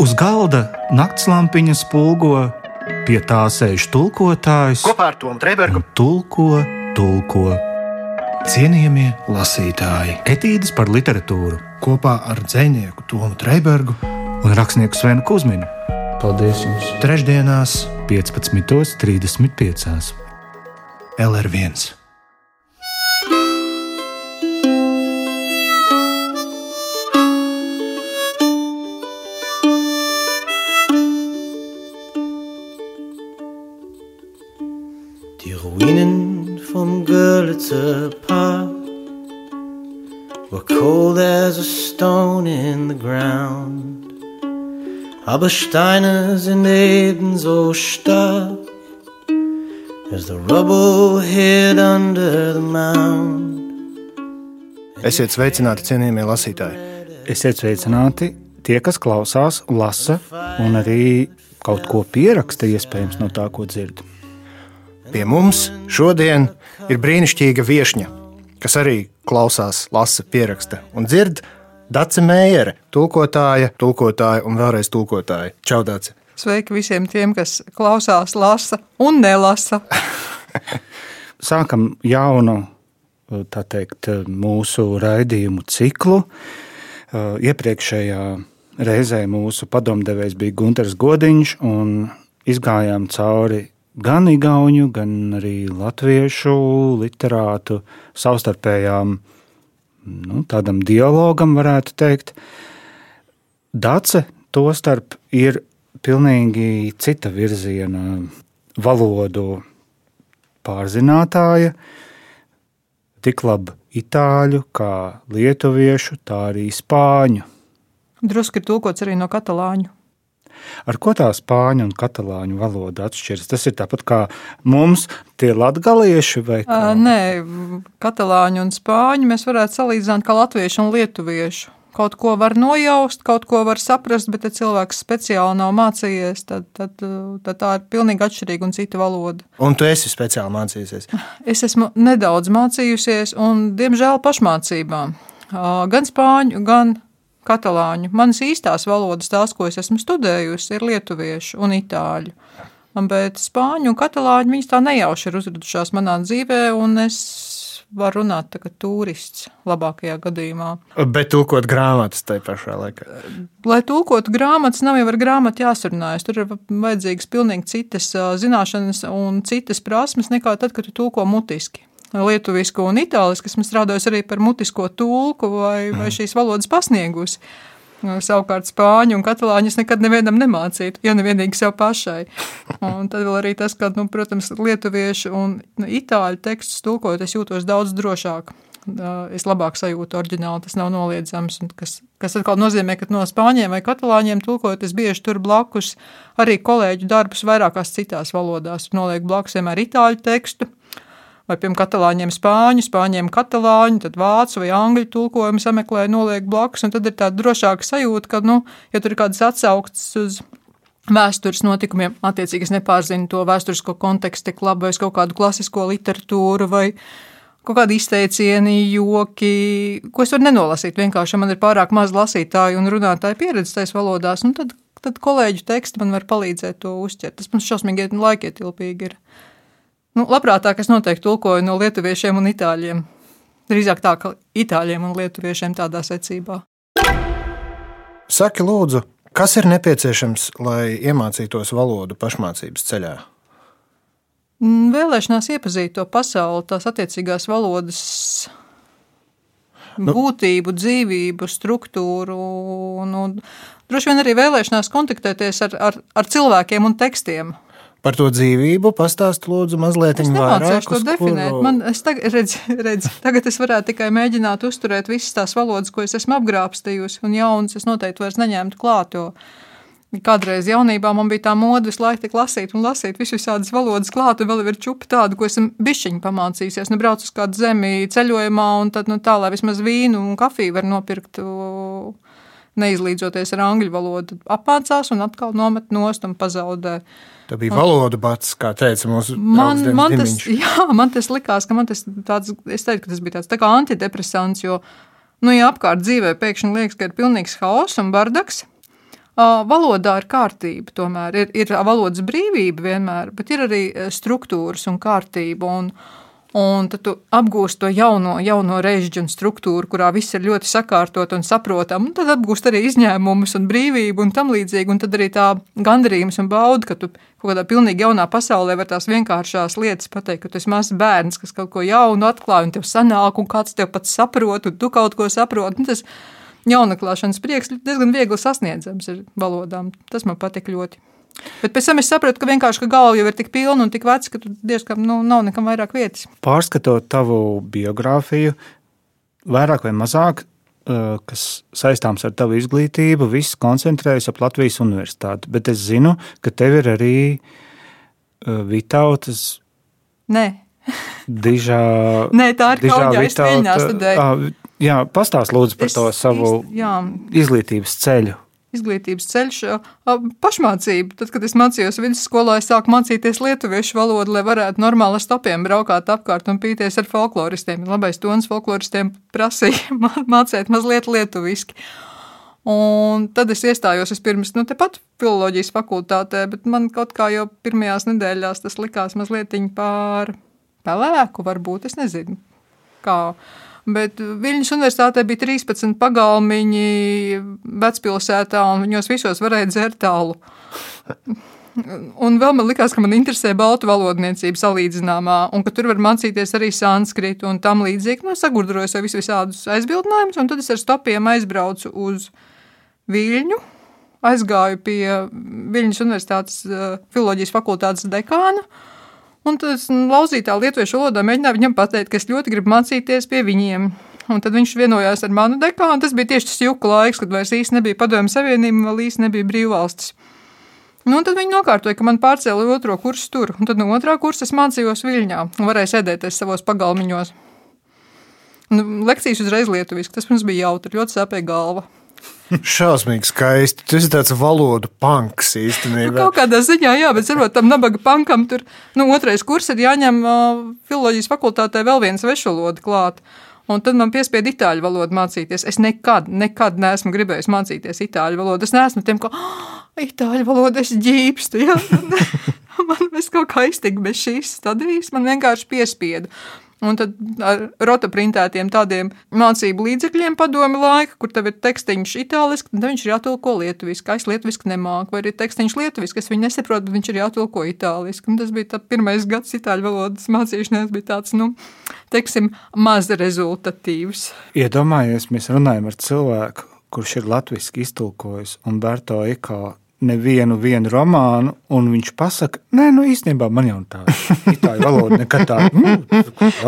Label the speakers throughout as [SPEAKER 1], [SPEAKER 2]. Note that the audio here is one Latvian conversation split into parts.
[SPEAKER 1] Uz galda naktslampiņa spulgo, pie tā sēž tulkotājs.
[SPEAKER 2] Kopā ar Tomu Trēbergu
[SPEAKER 1] tulko, tulko. Cienījamie
[SPEAKER 2] lasītāji
[SPEAKER 1] etīdes par literatūru
[SPEAKER 2] kopā ar dzinieku Tomu Trēbergu
[SPEAKER 1] un rakstnieku Svenu Kusminu
[SPEAKER 2] Paldies jums! Trešdienās,
[SPEAKER 1] 15.35.
[SPEAKER 2] LR1.
[SPEAKER 3] Die Ruinen vom Görlitzer Park were cold as a stone in the ground. Aber Steine sind ebenso stark as the rubble hid under the mound.
[SPEAKER 2] Esiet sveicināti, cienījamie lasītāji!
[SPEAKER 1] Esiet sveicināti tie, kas klausās, lasa un arī kaut ko pieraksta, iespējams, no tā, ko dzird.
[SPEAKER 2] Pie mums šodien ir brīnišķīga viesņa, kas arī klausās, lasa, pieraksta un dzird. Dace Meijere, tulkotāja, tulkotāja un vēlreiz tulkotāja. Čau, Dace!
[SPEAKER 4] Sveiki visiem tiem, kas klausās, lasa un nelasa.
[SPEAKER 1] Sākam jaunu teikt, mūsu raidījumu ciklu. Iepriekšējā reizē mūsu padomdevējs bija Gunārs Godiņš, un izgājām cauri gan igauņu, gan arī latviešu literātu savstarpējām nu, tādam dialogam, varētu teikt. Dace tostarp ir pilnīgi cita virziena valodu pārzinātāja, tik labi itāļu, kā lietuviešu, tā arī spāņu.
[SPEAKER 4] Drusku ir tulkots arī no katalāņu.
[SPEAKER 1] Ar ko tā spāņu un katalāņu valoda atšķiras? Tas ir tāpat kā mums, tie latgalieši vai kā?
[SPEAKER 4] Uh, nē, katalāņu un spāņu mēs varētu salīdzināt kā latviešu un lietuviešu. Kaut ko var nojaust, kaut ko var saprast, bet, ja cilvēks speciāli nav mācījies, tad, tad, tad tā ir pilnīgi atšķirīga un cita valoda.
[SPEAKER 2] Un tu esi speciāli mācījusies?
[SPEAKER 4] Es esmu nedaudz mācījusies, un, diemžēl, pašmācībā. Gan spāņu, gan katalāņu. Manas īstās valodas, tās, ko es esmu studējusi, ir lietuviešu un itāļu. Bet spāņu un katalāņu viņas tā nejauši ir uzradušās manā dzīvē, un es varu runāt tā kā turists labākajā gadījumā.
[SPEAKER 2] Bet tulkot grāmatas tajā pašā laikā.
[SPEAKER 4] Lai tulkotu grāmatas, nav jau ar grāmatu jāsarunājas. Tur ir vajadzīgas pilnīgi citas zināšanas un citas prasmes nekā tad, kad tu tulko mutiski lietuvisku un itālisku, esmu strādājusi arī par mutisko tulku vai, vai mm. šīs valodas pasniegusi. Savukārt spāņu un katalāņu es nekad nevienam nemācītu, ja nevienīgi sev pašai. Un tad vēl arī tas, ka, nu, protams, lietuviešu un nu, itāļu tekstus tulkojot, es jūtos daudz drošāk. Es labāk sajūtu oriģinālu, tas nav noliedzams. Kas, kas atkal nozīmē, ka no spāņiem vai katalāņiem tulkojot, es bieži tur blakus arī kolēģu darbus vairākās citās valodās. Nolieku blakus vienmēr itāļu tekstu vai piemēram katalāņiem spāņu, spāņiem katalāņu, tad vācu vai angļu tulkojumu sameklēju, nolieku blakus, un tad ir tāda drošāka sajūta, ka, nu, ja tur ir kādas atsauktas uz vēstures notikumiem, attiecīgi es nepārzinu to vēsturisko kontekstu tik labi, vai kaut kādu klasisko literatūru vai kaut kādi izteicieni, joki, ko es varu nenolasīt. Vienkārši man ir pārāk maz lasītāju un runātāju pieredzes tajās valodās, nu tad, tad kolēģu teksti man var palīdzēt to uzķert. Tas man šausmīgi laikietilpīgi ir. Nu, labprātāk es noteikti tulkoju no lietuviešiem un itāļiem. Drīzāk tā, ka itāļiem un lietuviešiem tādā secībā.
[SPEAKER 2] Saki, lūdzu, kas ir nepieciešams, lai iemācītos valodu pašmācības ceļā?
[SPEAKER 4] Mm, vēlēšanās iepazīt to pasauli, tās attiecīgās valodas nu, būtību, dzīvību, struktūru. Nu, droši vien arī vēlēšanās kontaktēties ar, ar, ar cilvēkiem un tekstiem.
[SPEAKER 2] Par to dzīvību pastāst lūdzu mazliet vairāk.
[SPEAKER 4] Es to definēt. Kuru... Man, es tagad, redz, redz, tagad es varētu tikai mēģināt uzturēt visas tās valodas, ko es esmu apgrābstījusi, un jaunas es noteikti vairs neņemtu klāt, kādreiz jaunībā man bija tā moda visu laiku lasīt un lasīt visu visādas valodas klāt, un vēl ir čupa tādu, ko esmu bišķiņi pamācījusies. Nu, braucu uz kādu zemi ceļojumā, un tad nu, tā, lai vismaz vīnu un kafiju var nopirkt neizlīdzoties ar angļu valodu, apmācās un atkal nomet nost un pazaudē.
[SPEAKER 2] Tā bija valoda bats, kā teica mūsu
[SPEAKER 4] man, man tas, jā, man tas likās, ka man tas tāds, es teiktu, ka tas bija tāds tā kā antidepresants, jo, nu, ja apkārt dzīvē pēkšņi liekas, ka ir pilnīgs haoss un bardaks, Valodā ir kārtība, tomēr ir, ir valodas brīvība vienmēr, bet ir arī struktūras un kārtība. Un, Un tad tu apgūsi to jauno, jauno režģu un struktūru, kurā viss ir ļoti sakārtot un saprotam. Un tad apgūsi arī izņēmumus un brīvību un tam līdzīgi. Un tad arī tā gandarījums un bauda, ka tu kaut kādā pilnīgi jaunā pasaulē var tās vienkāršās lietas pateikt, ka tu esi mazs bērns, kas kaut ko jaunu atklāja un tev sanāk, un kāds tev pats saprot, un tu kaut ko saproti. Un tas jaunaklāšanas prieks diezgan viegli sasniedzams ar valodām. Tas man patīk ļoti. Bet pēc tam es sapratu, ka vienkārši ka galva jau ir tik pilna un tik veca, ka tur diezgan nu, nav nekam vairāk vietas.
[SPEAKER 1] Pārskatot tavu biogrāfiju, vairāk vai mazāk, kas saistāms ar tavu izglītību, viss koncentrējas ap Latvijas universitāti. Bet es zinu, ka tev ir arī Vitautas.
[SPEAKER 4] Nē.
[SPEAKER 1] Dižā,
[SPEAKER 4] Nē, tā ir Kaunijā, es Viļņā studēju.
[SPEAKER 1] Jā, pastāst lūdzu par es, to savu jā. izglītības ceļu
[SPEAKER 4] izglītības ceļš, pašmācība. Tad, kad es mācījos vidusskolā, es sāku mācīties lietuviešu valodu, lai varētu normāli ar stopiem braukāt apkārt un pīties ar folkloristiem. Labais tonis folkloristiem prasīja mācīt mazliet lietuviski. Un tad es iestājos vispirms, nu, tepat filozofijas fakultātē, bet man kaut kā jau pirmajās nedēļās tas likās mazliet pār pelēku, varbūt es nezinu. Kā. Bet Viņas universitātē bija 13 pagalmiņi vecpilsētā, un viņos visos varēja dzert tālu. Un vēl man likās, ka man interesē baltu valodniecība salīdzināmā, un ka tur var mācīties arī sanskritu un tam līdzīgi. Nu, sagurdroju sev visādus aizbildinājumus, un tad es ar stopiem aizbraucu uz Viļņu, aizgāju pie Viļņas universitātes uh, filoloģijas fakultātes dekāna, uh, Un tas lauzītā lietuviešu valodā mēģināja viņam pateikt, ka es ļoti gribu mācīties pie viņiem. Un tad viņš vienojās ar manu dekānu. Tas bija tieši tas juku laiks, kad vairs īsti nebija padomju savienība, vēl īsti nebija brīvvalstis. Nu, tad viņi nokārtoja, ka man pārcēla otro kursu tur, un tad no otrā kursa es mācījos Viļņā un varēju sēdēties savos pagalmiņos. Nu, lekcijas uzreiz lietuviski, tas mums bija jautri, ļoti sāpēja galva.
[SPEAKER 2] Šausmīgi skaisti. Tas ir tāds valodu panks īstenībā.
[SPEAKER 4] Nu, kaut kādā ziņā, jā, bet varbūt tam nabaga pankam tur nu, otrais kurs ir jāņem uh, filozofijas fakultātē vēl viens svešvaloda klāt. Un tad man piespieda itāļu valodu mācīties. Es nekad, nekad neesmu gribējis mācīties itāļu valodu. Es neesmu tiem, ka oh, itāļu valoda es ģīpstu. Ja? man viss kaut kā iztika bez šīs stadijas. Man vienkārši piespieda. Un tad ar rotaprintētiem tādiem mācību līdzekļiem padomi laika, kur tev ir tekstiņš itāliski, tad viņš ir jātulko lietuviski. Es lietuviski nemāku, vai arī tekstiņš lietuviski, es viņu nesaprotu, bet viņš ir jātulko itāliski. Un tas bija pirmais gads itāļu valodas mācīšanās, bija tāds, nu, teiksim, maz rezultatīvs.
[SPEAKER 1] Iedomājies, mēs runājam ar cilvēku, kurš ir latviski iztulkojis un Berto Ikā nevienu romānu, un viņš pasaka, nē, nu īstenībā man jau tā itāļu valoda nekad tā. Mm,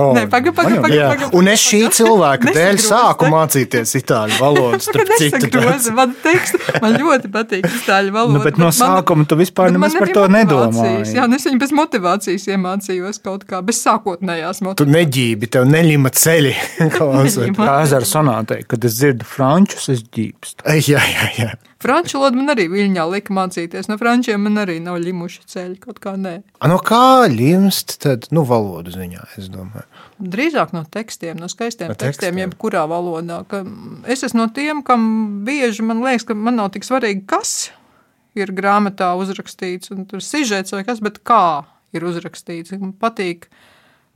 [SPEAKER 4] oh, nē, paga, paga, paga, paga,
[SPEAKER 2] un es šī cilvēka dēļ sāku mācīties itāļu valodu.
[SPEAKER 4] Nesagrozi man tekstu, man ļoti patīk itāļu valoda.
[SPEAKER 1] Nu, bet no sākuma tu vispār nemaz par to nedomāji.
[SPEAKER 4] Jā, nu es viņu bez motivācijas iemācījos kaut kā, bez sākotnējās motivācijas.
[SPEAKER 2] Tu neģībi, tev neļima ceļi.
[SPEAKER 1] Kā ezera sonātei, kad es dzirdu frančus, es ģīpstu.
[SPEAKER 2] Jā, jā, jā.
[SPEAKER 4] Franču valodu man arī viļņā lika mācīties. No frančiem man arī nav limuši ceļi kaut kā nē.
[SPEAKER 2] No kā limst tad, nu, valodu ziņā, es domāju?
[SPEAKER 4] Drīzāk no tekstiem, no skaistiem no tekstiem, tekstiem, jebkurā valodā. Ka es esmu no tiem, kam bieži man liekas, ka man nav tik svarīgi, kas ir grāmatā uzrakstīts, un tur sižets vai kas, bet kā ir uzrakstīts. Man patīk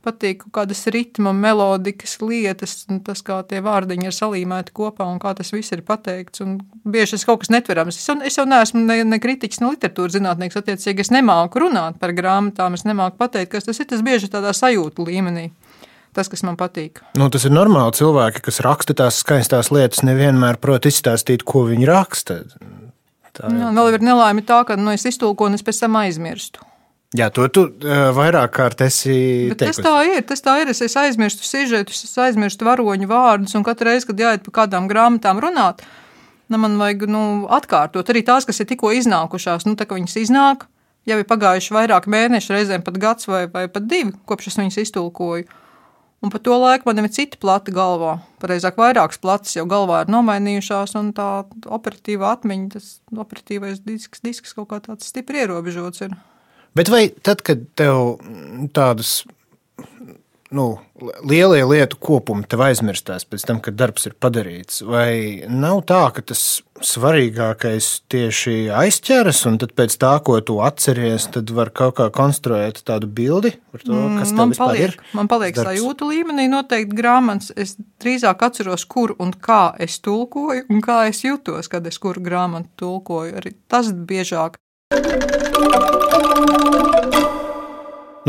[SPEAKER 4] patīk kaut kādas ritma, melodikas lietas, tas, kā tie vārdiņi ir salīmēti kopā un kā tas viss ir pateikts. Un bieži tas kaut kas netverams. Es jau, es jau neesmu ne, ne kritiķis, ne literatūras zinātnieks, attiecīgi es nemāku runāt par grāmatām, es nemāku pateikt, kas tas ir. Tas bieži tādā sajūtu līmenī. Tas, kas man patīk.
[SPEAKER 2] Nu, tas ir normāli. Cilvēki, kas raksta tās skaistās lietas, nevienmēr prot izstāstīt, ko viņi raksta.
[SPEAKER 4] Tā ir. Jā, vēl ir nelaime tā, ka nu, es iztulkoju un es pēc tam aizmirstu.
[SPEAKER 2] Jā, to tu uh, vairāk kārt esi
[SPEAKER 4] teicis. Tas tā ir. Tas tā ir. Es, es aizmirstu sižetus, es aizmirstu varoņu vārdus, un katru reizi, kad jāiet pa kādām grāmatām runāt, nu, man vajag nu, atkārtot arī tās, kas ir tikko iznākušās. Nu, tā kā viņas iznāk, jau ir pagājuši vairāk mēneši, reizēm pat gads vai, vai pat divi, kopš es viņas iztulkoju. Un par to laiku man ir cita plata galvā. Pareizāk, vairākas plates jau galvā ir nomainījušās, un tā operatīvā atmiņa, tas operatīvais disks, disks kaut kā tāds stipri ierobežots ir.
[SPEAKER 2] Bet vai tad, kad tev tādas nu, lielie lietu kopumi tev aizmirstās pēc tam, kad darbs ir padarīts? Vai nav tā, ka tas svarīgākais tieši aizķeras, un tad pēc tā, ko tu atceries, tad var kaut kā konstruēt tādu bildi par to, kas
[SPEAKER 4] man
[SPEAKER 2] tev vispār
[SPEAKER 4] paliek,
[SPEAKER 2] ir?
[SPEAKER 4] man paliek sajūtu līmenī noteikti grāmatas. Es drīzāk atceros, kur un kā es tulkoju, un kā es jutos, kad es kuru grāmatu tulkoju. Arī tas biežāk.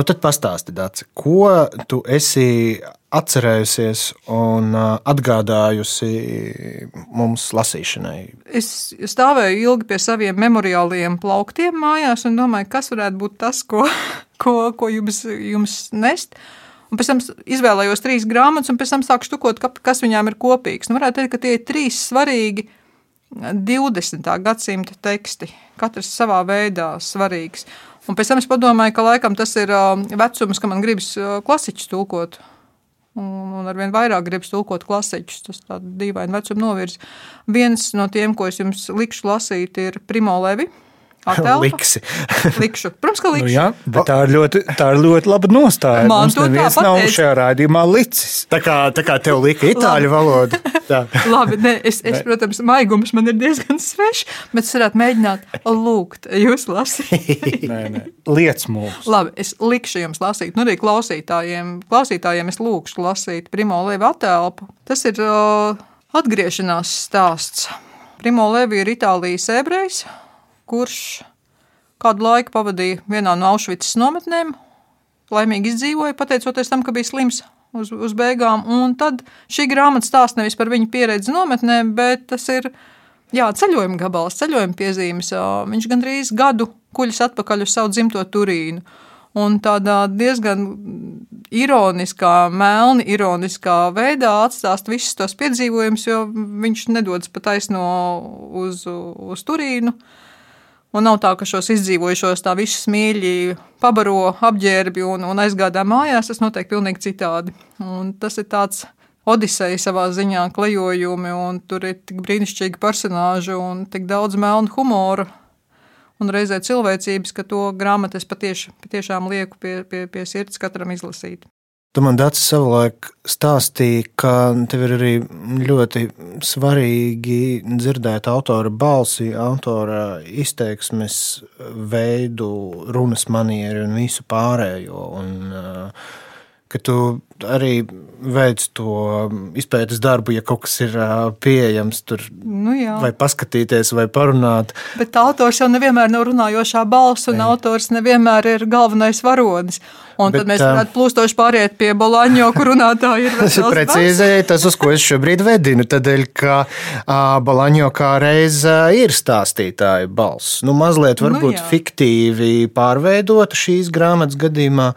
[SPEAKER 2] Nu, tad pastāsti, Dārci, ko tu esi atcerējusies un ā, atgādājusi mums lasīšanai?
[SPEAKER 4] Es stāvēju ilgi pie saviem memoriāliem plauktiem mājās un domāju, kas varētu būt tas, ko, ko, ko jums, jums nest. Un pēc tam izvēlējos trīs grāmatas, un pēc tam sāku štukot, ka- kas viņām ir kopīgs. Nu, varētu teikt, ka tie ir trīs svarīgi 20. gadsimta teksti, katrs savā veidā svarīgs. Un pēc tam es padomāju, ka laikam tas ir vecums, ka man gribas klasiķus tulkot. Un, un arvien vairāk gribas tulkot klasiķus. Tas tāds dīvaini vecuma novirzes. Viens no tiem, ko es jums likšu lasīt, ir Primo Levi.
[SPEAKER 2] Liksi.
[SPEAKER 4] Likšu. Protams, ka likšu.
[SPEAKER 1] Nu, jā, bet tā ir ļoti, tā ir ļoti laba nostāja.
[SPEAKER 4] Man
[SPEAKER 1] Mums
[SPEAKER 4] to
[SPEAKER 1] neviens nav
[SPEAKER 4] pateica.
[SPEAKER 1] šajā raidījumā licis.
[SPEAKER 2] Tā kā, tā kā tev lika itāļu valoda. Tā.
[SPEAKER 4] Labi, ne, es, es, protams, maigums man ir diezgan svešs, bet es varētu mēģināt lūgt jūs lasīt.
[SPEAKER 1] Nē, nē. Liec mūs.
[SPEAKER 4] Labi, es likšu jums lasīt, nu arī klausītājiem. Klausītājiem es lūkšu lasīt Primo Levi attēlpu. Tas ir uh, atgriešanās stāsts. Primo Levi ir Itālijas ebrejs, kurš kādu laiku pavadīja vienā no Aušvicas nometnēm, laimīgi izdzīvoja, pateicoties tam, ka bija slims uz, uz beigām. Un tad šī grāmata stāsta nevis par viņa pieredzi nometnē, bet tas ir jā, ceļojuma gabals, ceļojuma piezīmes. Viņš gandrīz gadu kuļas atpakaļ uz savu dzimto Turīnu. Un tādā diezgan ironiskā, melni ironiskā veidā atstāst visus tos piedzīvojumus, jo viņš nedodas pa taisno uz, uz Turīnu. Un nav tā, ka šos izdzīvojušos tā visus mīļi pabaro, apģērbi un, un aizgādā mājās. Tas notiek pilnīgi citādi. Un tas ir tāds odiseja savā ziņā, klejojumi, un tur ir tik brīnišķīgi personāži un tik daudz melnu humora. Un reizē cilvēcības, ka to grāmatu es patieši, patiešām lieku pie, pie, pie sirds katram izlasīt.
[SPEAKER 2] Tu man dācis savulaik stāstīja, ka tev ir arī ļoti svarīgi dzirdēt autora balsi, autora izteiksmes veidu, runas manieru un visu pārējo. Un, uh, ka tu arī veic to izpētes darbu, ja kaut kas ir uh, pieejams tur,
[SPEAKER 4] Nu, jā.
[SPEAKER 2] vai paskatīties, vai parunāt.
[SPEAKER 4] Bet autors jau nevienmēr nav runājošā balss, un autors nevienmēr ir galvenais varonis. Un
[SPEAKER 2] Bet,
[SPEAKER 4] tad mēs varētu plūstoši pāriet pie Bolaņo, kur runātāji ir
[SPEAKER 2] Tas ir precīzi tas, uz ko es šobrīd vedinu. Tādēļ, ka Balaņo kā reize ir stāstītāja balss. Nu, mazliet varbūt
[SPEAKER 4] jā.
[SPEAKER 2] fiktīvi pārveidota šīs grāmatas gadījumā,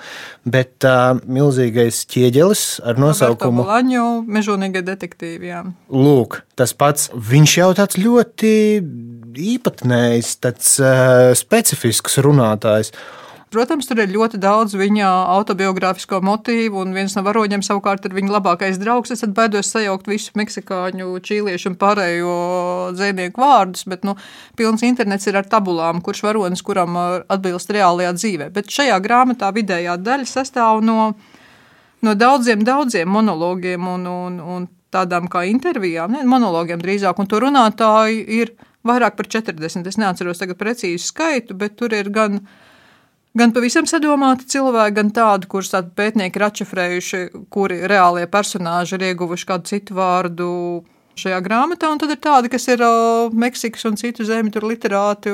[SPEAKER 2] bet uh, milzīgais ķieģelis ar nosaukumu
[SPEAKER 4] Bolaņo, mežonīgie detektīvi. Jā.
[SPEAKER 2] Lūk, tas pats. Viņš jau tāds ļoti īpatnējs, tāds uh, specifisks runātājs.
[SPEAKER 4] Protams, tur ir ļoti daudz viņa autobiogrāfisko motīvu, un viens no varoņiem savukārt ir viņa labākais draugs. Es baidos sajaukt visu meksikāņu, čīliešu un pārējo dzīsnieku vārdus, bet nu, pilns internets ir ar tabulām, kurš varonis kuram uh, atbilst reālajā dzīvē. Bet šajā grāmatā vidējā daļa sastāv no, no daudziem, daudziem monologiem un, un, un tādām kā intervijām, ne monologiem drīzāk, un to runātāji ir vairāk par 40. Es neatceros tagad precīzi skaitu, bet tur ir gan Gan pavisam sadomāti cilvēki, gan tādi, kurus tādi pētnieki ir atšifrējuši, kuri reālie personāži ir ieguvuši kādu citu vārdu šajā grāmatā, un tad ir tādi, kas ir uh, Meksikas un citu zemi tur literāti,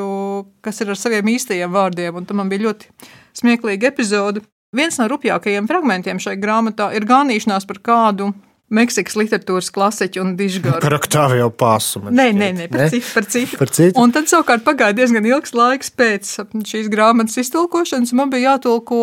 [SPEAKER 4] kas ir ar saviem īstajiem vārdiem, un tam man bija ļoti smieklīga epizode. Viens no rupjākajiem fragmentiem šai grāmatā ir ganīšanās par kādu Meksikas literatūras klasiķu un dižgaru.
[SPEAKER 2] Par Octavio Pāsu.
[SPEAKER 4] Nē, nē, nē, par citu. Par citu.
[SPEAKER 2] Par citu?
[SPEAKER 4] Un tad savukārt pagāja diezgan ilgs laiks pēc šīs grāmatas iztulkošanas. Man bija jātulko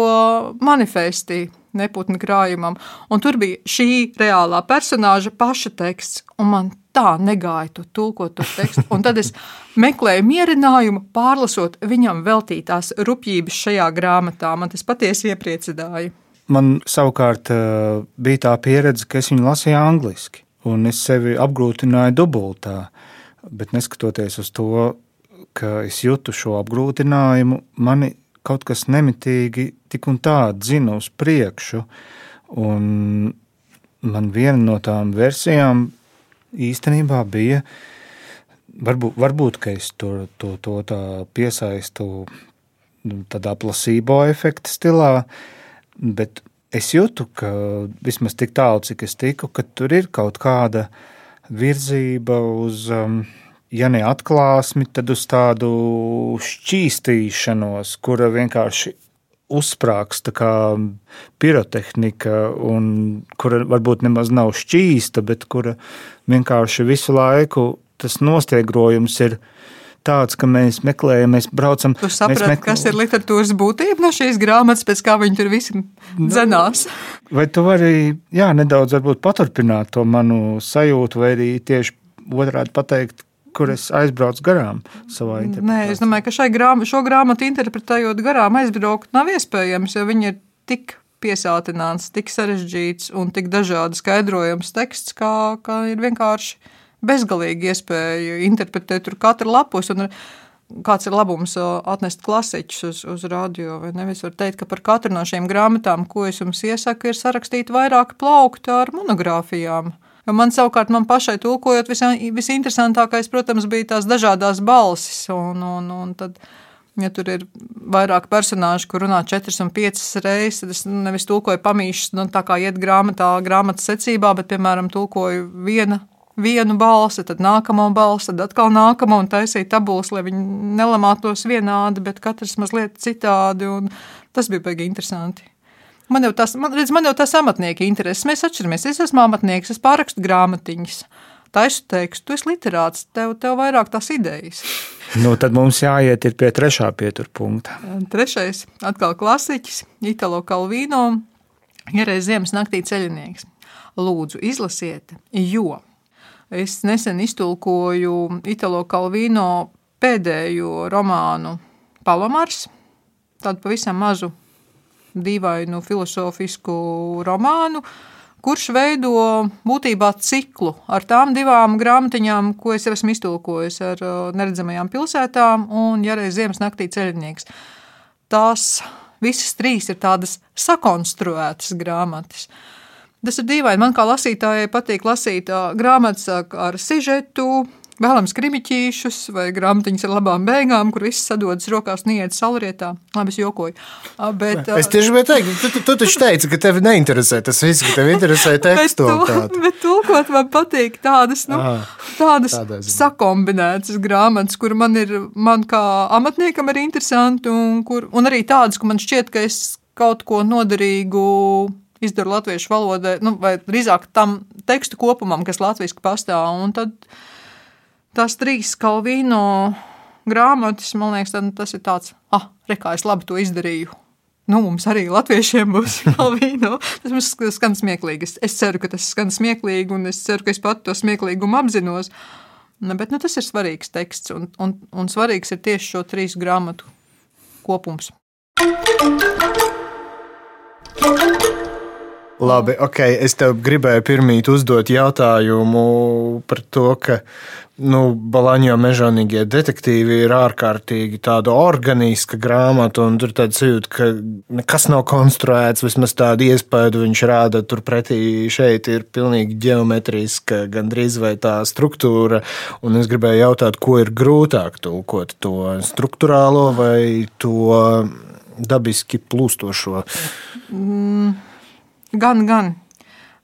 [SPEAKER 4] manifestī neputnu krājumam. Un tur bija šī reālā personāža paša teksts. Un man tā negāja to tulkot to tekstu. Un tad es meklēju mierinājumu, pārlasot viņam veltītās rupjības šajā grāmatā. Man tas patiesi iepriecināja.
[SPEAKER 1] Man savukārt eh, bija tā pieredze, ka es viņu lasīju angliski, un es sevi apgrūtināju dubultā. Bet neskatoties uz to, ka es jūtu šo apgrūtinājumu, mani kaut kas nemitīgi tik un tā dzina uz priekšu. Un man viena no tām versijām īstenībā bija, varbūt, varbūt ka es to, to, to tā piesaistu tādā placebo efekta stilā, bet es jūtu, ka vismaz tik tālu, cik es tiku, ka tur ir kaut kāda virzība uz, um, ja ne atklāsmi, tad uz tādu šķīstīšanos, kura vienkārši uzsprāgsta kā pirotehnika, un kura varbūt nemaz nav šķīsta, bet kura vienkārši visu laiku tas nostiegrojums ir tāds, ka mēs meklējam, mēs braucam.
[SPEAKER 4] Tu saprati,
[SPEAKER 1] mēs
[SPEAKER 4] kas ir literatūras būtība no šīs grāmatas, pēc kā viņi tur visi dzenās.
[SPEAKER 1] Vai tu vari jā, nedaudz paturpināt to manu sajūtu, vai arī tieši otrādi pateikt, kur es aizbraucu garām savā interpretācijā?
[SPEAKER 4] Nē, es domāju, ka grāma, šo grāmatu interpretējot garām aizbraukt nav iespējams, jo viņi ir tik piesātināts, tik sarežģīts un tik dažādi skaidrojams teksts, kā, kā ir vienkārši bezgalīgi iespēja interpretēt tur katru lapus. Un, Kāds ir labums atnest klasiķus uz, uz radio? Nevis var teikt, ka par katru no šīm grāmatām, ko es jums iesaku, ir sarakstīti vairāki plaukti ar monogrāfijām. Jo man savukārt, man pašai tulkojot, visinteresantākais, protams, bija tās dažādas balsis. Un, un, un tad, ja tur ir vairāk personāžu, kur runā četras un piecas reizes, tad es nevis tulkoju pamīšus, nu, tā kā iet grāmatā, grāmatas secībā, bet, piemēram, tulkoju viena vienu balsi, tad nākamo balsi, tad atkal nākamo un taisīja tabulas, lai viņi nelamātos vienādi, bet katrs mazliet citādi. Tas bija baigi interesanti. Man jau tas, man, redz, man jau tas amatnieki intereses. Mēs atšķiramies. Es esmu amatnieks, es pārakstu grāmatiņas. Taisu tekstu, tu esi literāts, tev, tev vairāk tās idejas.
[SPEAKER 1] Nu, tad mums jāiet pie trešā pieturpunkta.
[SPEAKER 4] Trešais, atkal klasiķis, Italo Kalvino, ierēs ziemas naktī ceļinieks. Lūdzu, izlasiet, jo Es nesen iztulkoju Italo Kalvino pēdējo romānu Palamars, tādu pavisam mazu, dīvainu filozofisku romānu, kurš veido būtībā ciklu ar tām divām grāmatiņām, ko es esmu iztulkojis ar uh, neredzamajām pilsētām un Jāreiz Ziemas naktī ceļinieks. Tās visas trīs ir tādas sakonstruētas grāmatas. Uh, Tas ir dīvaini. Man kā lasītājai patīk lasīt grāmatas ar sižetu, vēlams krimiķīšus vai grāmatiņas ar labām beigām, kur viss sadodas rokās un iet saulrietā. Labi, es jokoju. Bet,
[SPEAKER 2] es tieši gribēju teikt, tu, tu, tu taču teici, ka tevi neinteresē tas viss, ka tev interesē tekstolitāte.
[SPEAKER 4] bet tulkot man patīk tādas, nu, Aha, tādas sakombinētas grāmatas, kur man ir, man kā amatniekam ir interesanti un, kur, un arī tādas, ka man šķiet, ka es kaut ko noderīgu izdaru latviešu valodai, nu, vai drīzāk tam tekstu kopumam, kas latviešu pastāv. Un tad tās trīs Kalvīno grāmatas, man liekas, tad, tas ir tāds, ah, re, kā es labi to izdarīju. Nu, mums arī latviešiem būs Kalvīno. Tas mums skan smieklīgi. Es, es ceru, ka tas skan smieklīgi, un es ceru, ka es pat to smieklīgumu apzinos. Ne, bet nu, tas ir svarīgs teksts, un, un, un svarīgs ir tieši šo trīs grāmatu kopums.
[SPEAKER 2] Labi, ok. Es tev gribēju pirmīt uzdot jautājumu par to, ka nu, Balaņo mežonīgie detektīvi ir ārkārtīgi tāda organiska grāmata, un tur tāds jūtas, ka nekas nav konstruēts, vismaz tādu iespēju viņš rāda. Turpretī šeit ir pilnīgi geometriska, gandrīz vai tā struktūra, un es gribēju jautāt, ko ir grūtāk tulkot to struktūrālo vai to dabiski plūstošo.
[SPEAKER 4] Mm. Gan, gan.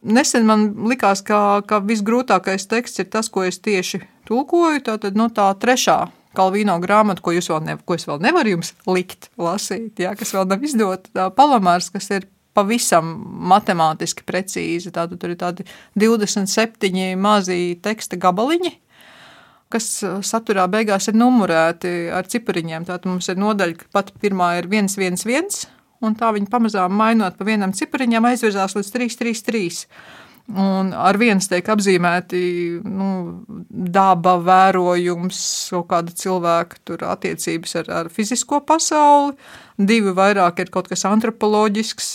[SPEAKER 4] Nesen man likās, ka, ka visgrūtākais teksts ir tas, ko es tieši tulkoju. Tā tad no nu, tā trešā Kalvīno grāmata, ko, ne, ko es vēl nevaru jums likt, lasīt, jā, kas vēl nav izdota. Palamārs, kas ir pavisam matemātiski precīzi. Tātad tur ir tādi 27 mazi teksta gabaliņi, kas saturā beigās ir numurēti ar cipariņiem. Tātad mums ir nodaļa, ka pat pirmā ir 111 un tā viņi pamazām mainot pa vienam cipariņam aizvirzās līdz 333. Un ar viens tiek apzīmēti nu, daba, vērojums, kaut kāda cilvēka attiecības ar, ar fizisko pasauli. Divi vairāk ir kaut kas antropoloģisks,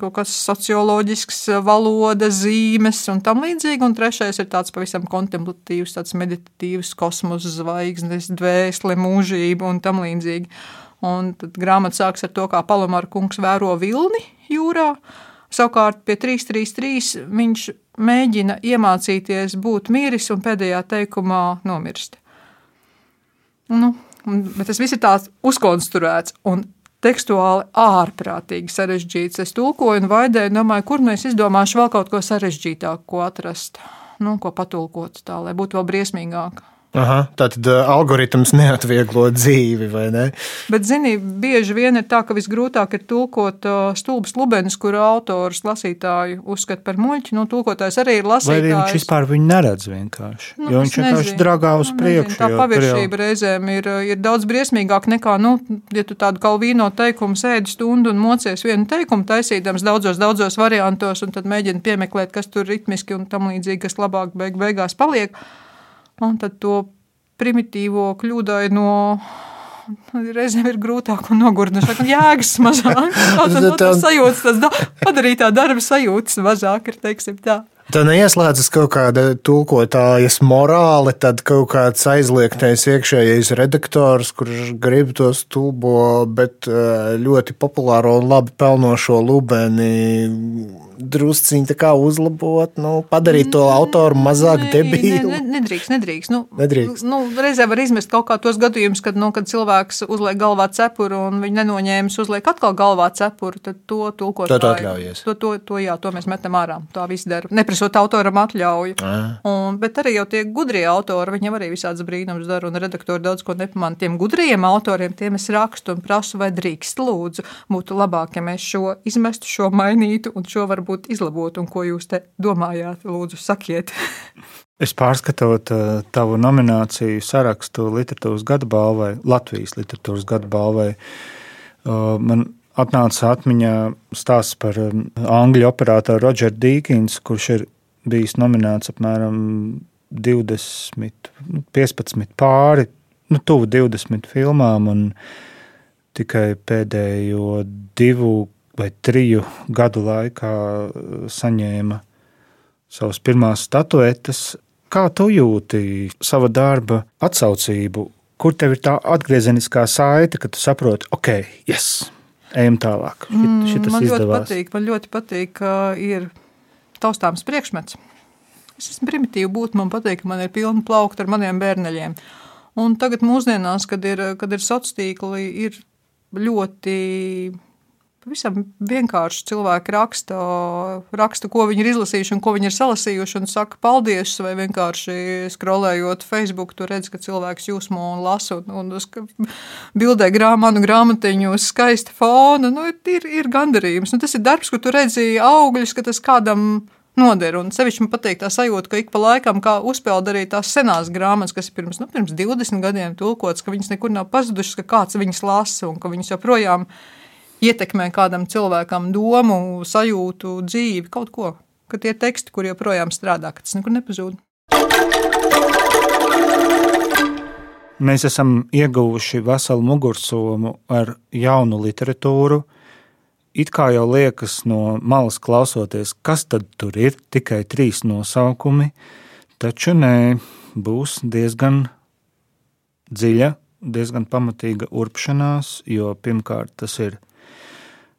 [SPEAKER 4] kaut kas socioloģisks, valoda, zīmes un tam līdzīgi. Un trešais ir tāds pavisam kontemplatīvs, tāds meditatīvs kosmosa zvaigznes, dvēsele, mūžība un tam līdzīgi. Un tad grāmata sākas ar to, kā Palamāra kungs vēro vilni jūrā. Savukārt pie 333 viņš mēģina iemācīties būt miris un pēdējā teikumā nomirst. Nu, bet tas viss ir tāds uzkonstruēts un tekstuāli ārprātīgi sarežģīts. Es tulkoju un vaidēju, domāju, kur nu es izdomāšu vēl kaut ko sarežģītāku, ko atrast, nu, ko patulkot tā, lai būtu vēl briesmīgāk.
[SPEAKER 2] Aha, tā tad uh, algoritms neatvieglo dzīvi, vai ne?
[SPEAKER 4] Bet, zini, bieži vien ir tā, ka visgrūtāk ir tulkot uh, stulbas lubenis, kuru autors lasītāju uzskata par muļķi. Nu, tulkotājs arī ir lasītājs.
[SPEAKER 1] Vai arī viņš vispār viņu neredz vienkārši?
[SPEAKER 4] Nu,
[SPEAKER 1] jo viņš vienkārši
[SPEAKER 4] nezinu.
[SPEAKER 1] dragā uz
[SPEAKER 4] Nu,
[SPEAKER 1] priekšu.
[SPEAKER 4] nezinu, Tā
[SPEAKER 1] tur jau-
[SPEAKER 4] paviršība reizēm ir, ir daudz briesmīgāka nekā, nu, ja tu tādu kalvīno teikumu sēdi stundu un mocies vienu teikumu taisīdams daudzos, daudzos variantos, un tad mēģini piemeklēt, kas tur ritmiski un tam līdzīgi, kas labāk beig beigās paliek. Un tad to primitīvo kļūdaino. Reizēm ir grūtāk un nogurdinošāk, jēgas mazāk. Tā tad no, tas sajūtas, tas da, padarītā darba sajūtas mazāk ir, teiksim tā.
[SPEAKER 2] Tā neieslēdzas kaut kāda tulkotājas morāle, tad kaut kāds aizliegtais iekšējais redaktors, kurš grib to stulbo, bet eh, ļoti populāro un labi pelnošo lubeni drusciņi uzlabot, nu, padarīt to autoru mazāk
[SPEAKER 4] Nē,
[SPEAKER 2] debīlu.
[SPEAKER 4] nē, nē, Nedrīkst, nedrīkst. Nu,
[SPEAKER 2] Nedrīkst.
[SPEAKER 4] Nu, reizē var izmest kaut kā tos gadījumus, kad, nu, kad cilvēks uzliek galvā cepuru un viņš nenoņēmis, uzliek atkal galvā cepuru, tad to tulkot.
[SPEAKER 2] To tu atļaujies.
[SPEAKER 4] To, to, to, jā, to mēs metam ārā. Tā viss dara. Neprasot autoram atļauju. Un, bet arī jau tie gudrie autori, viņiem arī visādas brīnums dara, un redaktori daudz ko nepamana. Tiem gudrajiem autoriem, tiem es rakstu un prasu, vai drīkst lūdzu. Būtu labāk, ja mēs šo izmestu, šo mainītu un šo varbūt izlabotu. Un ko jūs te domājāt? Lūdzu, sakiet.
[SPEAKER 1] Es pārskatot tavu nomināciju sarakstu literatūras gada balvai, Latvijas literatūras gada balvai, man atnāca atmiņā stāsts par um, angļu operatoru Rodžeru Dīkins, kurš ir bijis nominēts apmēram 20, nu, 15 pāri, nu, tuvu 20 filmām, un tikai pēdējo divu vai triju gadu laikā uh, saņēma savas pirmās statuetes. Kā tu jūti sava darba atsaucību? Kur tev ir tā atgriezeniskā saite, kad tu saproti, ok, yes, ejam tālāk. Šit,
[SPEAKER 4] Mm, man ļoti
[SPEAKER 1] izdevās.
[SPEAKER 4] patīk, man ļoti patīk, ka ir taustāms priekšmets. Es esmu primitīva būt, man patīk, ka man ir pilna plaukta ar maniem bērneļiem. Un tagad mūsdienās, kad ir, kad ir sociāli tīkli, ir ļoti Pavisam vienkārši cilvēki raksta, raksta, ko viņi ir izlasījuši un ko viņi ir salasījuši, un saka paldies, vai vienkārši skrolējot Facebook, tur redz, ka cilvēks jūsmo un lasa, un, un bildē grā, manu grāmatiņu uz skaista fona. Nu, ir, ir gandarījums. Nu, tas ir darbs, kur tu redzi augļus, ka tas kādam noder. Un sevišķi man patīk tā sajūta, ka ik pa laikam uzpeld arī tās senās grāmatas, kas ir pirms, nu, pirms 20 gadiem tulkotas, ka viņas nekur nav pazudušas, ka kāds viņas lasa un ka viņas joprojām ietekmē kādam cilvēkam domu, sajūtu, dzīvi, kaut ko. Ka tie teksti, kur joprojām strādā, ka tas nekur nepazūd.
[SPEAKER 1] Mēs esam ieguvuši veselu mugursomu ar jaunu literatūru. It kā jau liekas no malas klausoties, kas tad tur ir, tikai trīs nosaukumi, taču nē, būs diezgan dziļa, diezgan pamatīga urpšanās, jo pirmkārt tas ir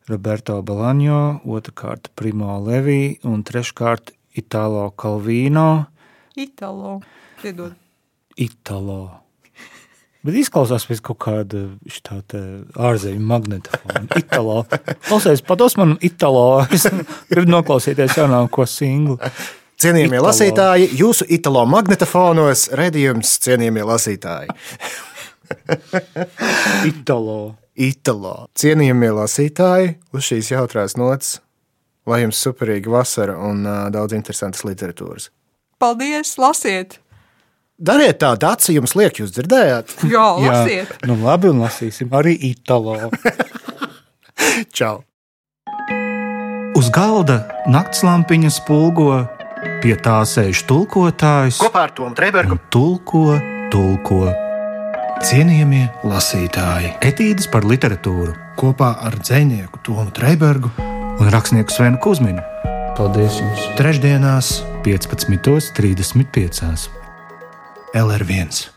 [SPEAKER 1] Roberto Balaņo, otrkārt Primo Levi un treškārt Itālo Kalvīno.
[SPEAKER 4] Itālo. Piedod.
[SPEAKER 1] Italo. Bet izklausās pēc kaut kāda tāda ārzemju magnetofona. Italo. Klausies, pados man Italo. Es gribu noklausīties jaunāko singlu.
[SPEAKER 2] Cienījamie
[SPEAKER 1] Italo.
[SPEAKER 2] lasītāji, jūsu itālo magnetofonos redzējums, cienījamie lasītāji.
[SPEAKER 1] Italo.
[SPEAKER 2] Itālo. Cienījamie lasītāji, uz šīs jautrās nots, lai jums superīga vasara un uh, daudz interesantas literatūras.
[SPEAKER 4] Paldies, lasiet!
[SPEAKER 2] Dariet tā, Dārsa, jums liek, jūs dzirdējāt?
[SPEAKER 4] Jā,
[SPEAKER 1] Jā,
[SPEAKER 4] lasiet!
[SPEAKER 1] nu labi, un lasīsim arī Italo.
[SPEAKER 2] Čau!
[SPEAKER 1] Uz galda naktslampiņa spulgo, pie tā sēž tulkotājs
[SPEAKER 2] Kopā ar Tomu Trēbergu
[SPEAKER 1] tulko, tulko.
[SPEAKER 2] Cienījamie lasītāji
[SPEAKER 1] Etīdes par literatūru
[SPEAKER 2] kopā ar dzinieku Tomu Trēbergu
[SPEAKER 1] un rakstnieku Svenu Kusminu
[SPEAKER 3] Paldies jums!
[SPEAKER 2] trešdienās
[SPEAKER 1] 15.35.
[SPEAKER 2] LR1.